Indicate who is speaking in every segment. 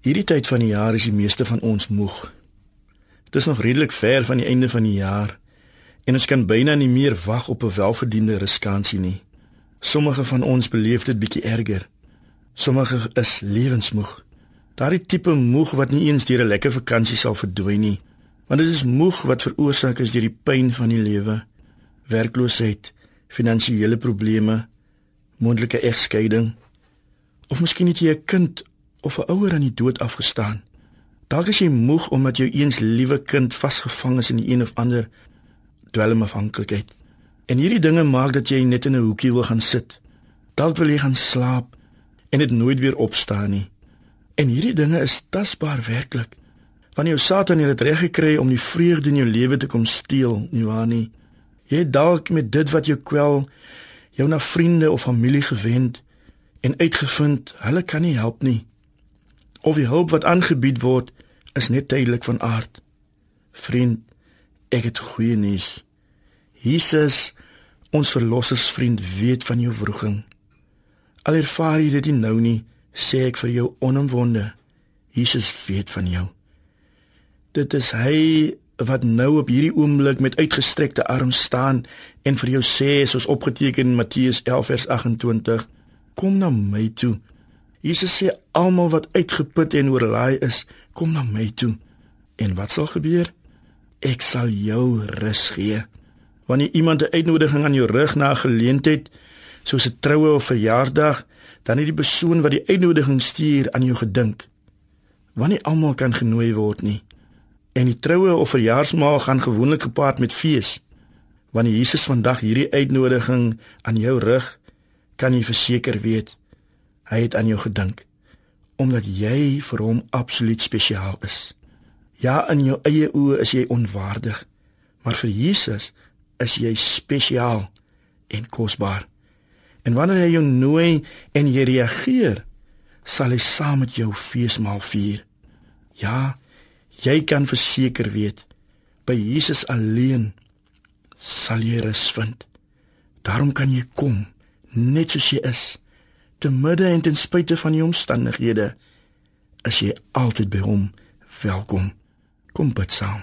Speaker 1: Hierdie tyd van die jaar is die meeste van ons moeg. Dit is nog redelik ver van die einde van die jaar en ons kan byna nie meer wag op 'n welverdiende ruskansie nie. Sommige van ons beleef dit bietjie erger. Sommige is lewensmoeg. Daardie tipe moeg wat nie eens deur 'n lekker vakansie sal verdwyn nie, want dit is moeg wat veroorsaak is deur die pyn van die lewe, werkloosheid, finansiële probleme, moontlike egskeiding of miskien het jy 'n kind of 'n ouer aan die dood afgestaan. Dalk is jy moeg omdat jou eens liewe kind vasgevang is in die een of ander dwelmafhanklikheid. En hierdie dinge maak dat jy net in 'n hoekie wil gaan sit. Dalk wil jy gaan slaap en dit nooit weer opstaan nie. En hierdie dinge is tasbaar werklik. Want jou Satan dit reg gekry om die vreugde in jou lewe te kom steel, nie waar nie? Jy het dalk met dit wat jou kwel, jou na vriende of familie gewend en uitgevind hulle kan nie help nie of die hulp wat aangebied word is net tydelik van aard. Vriend, ek het goeie nuus. Jesus, ons verlossersvriend, weet van jou wroging. Al ervaar jy dit nie nou nie, sê ek vir jou onomwonde. Jesus weet van jou. Dit is hy wat nou op hierdie oomblik met uitgestrekte arms staan en vir jou sê soos opgeteken in Matteus 11 vers 28 kom na my toe Jesus sê almal wat uitgeput en oorlaai is, kom na my toe. En wat sal gebeur? Ek sal jou rus gee. Wanneer iemand 'n uitnodiging aan jou rug na 'n geleentheid, soos 'n troue of verjaardag, dan het die persoon wat die uitnodiging stuur aan jou gedink. Wanneer almal kan genooi word nie. En die troue of verjaarsmaal gaan gewoonlik gepaard met fees. Wanneer Jesus vandag hierdie uitnodiging aan jou rug, kan jy verseker weet Hy het aan jou gedink omdat jy vir hom absoluut spesiaal is. Ja, in jou eie oë is jy onwaardig, maar vir Jesus is jy spesiaal en kosbaar. En wanneer hy jou nooi en jy reageer, sal hy saam met jou feesmaal vier. Ja, jy kan verseker weet, by Jesus alleen sal jy rus vind. Daarom kan jy kom net soos jy is te midde en ten spyte van die omstandighede is jy altyd by hom welkom. Kom bid saam.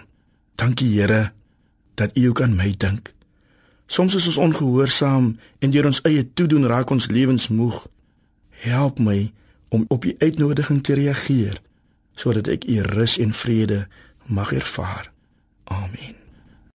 Speaker 1: Dankie Here dat U ook aan my dink. Soms is ons ongehoorsaam en deur ons eie toedoen raak ons lewens moeg. Help my om op U uitnodiging te reageer sodat ek U rus en vrede mag ervaar. Amen.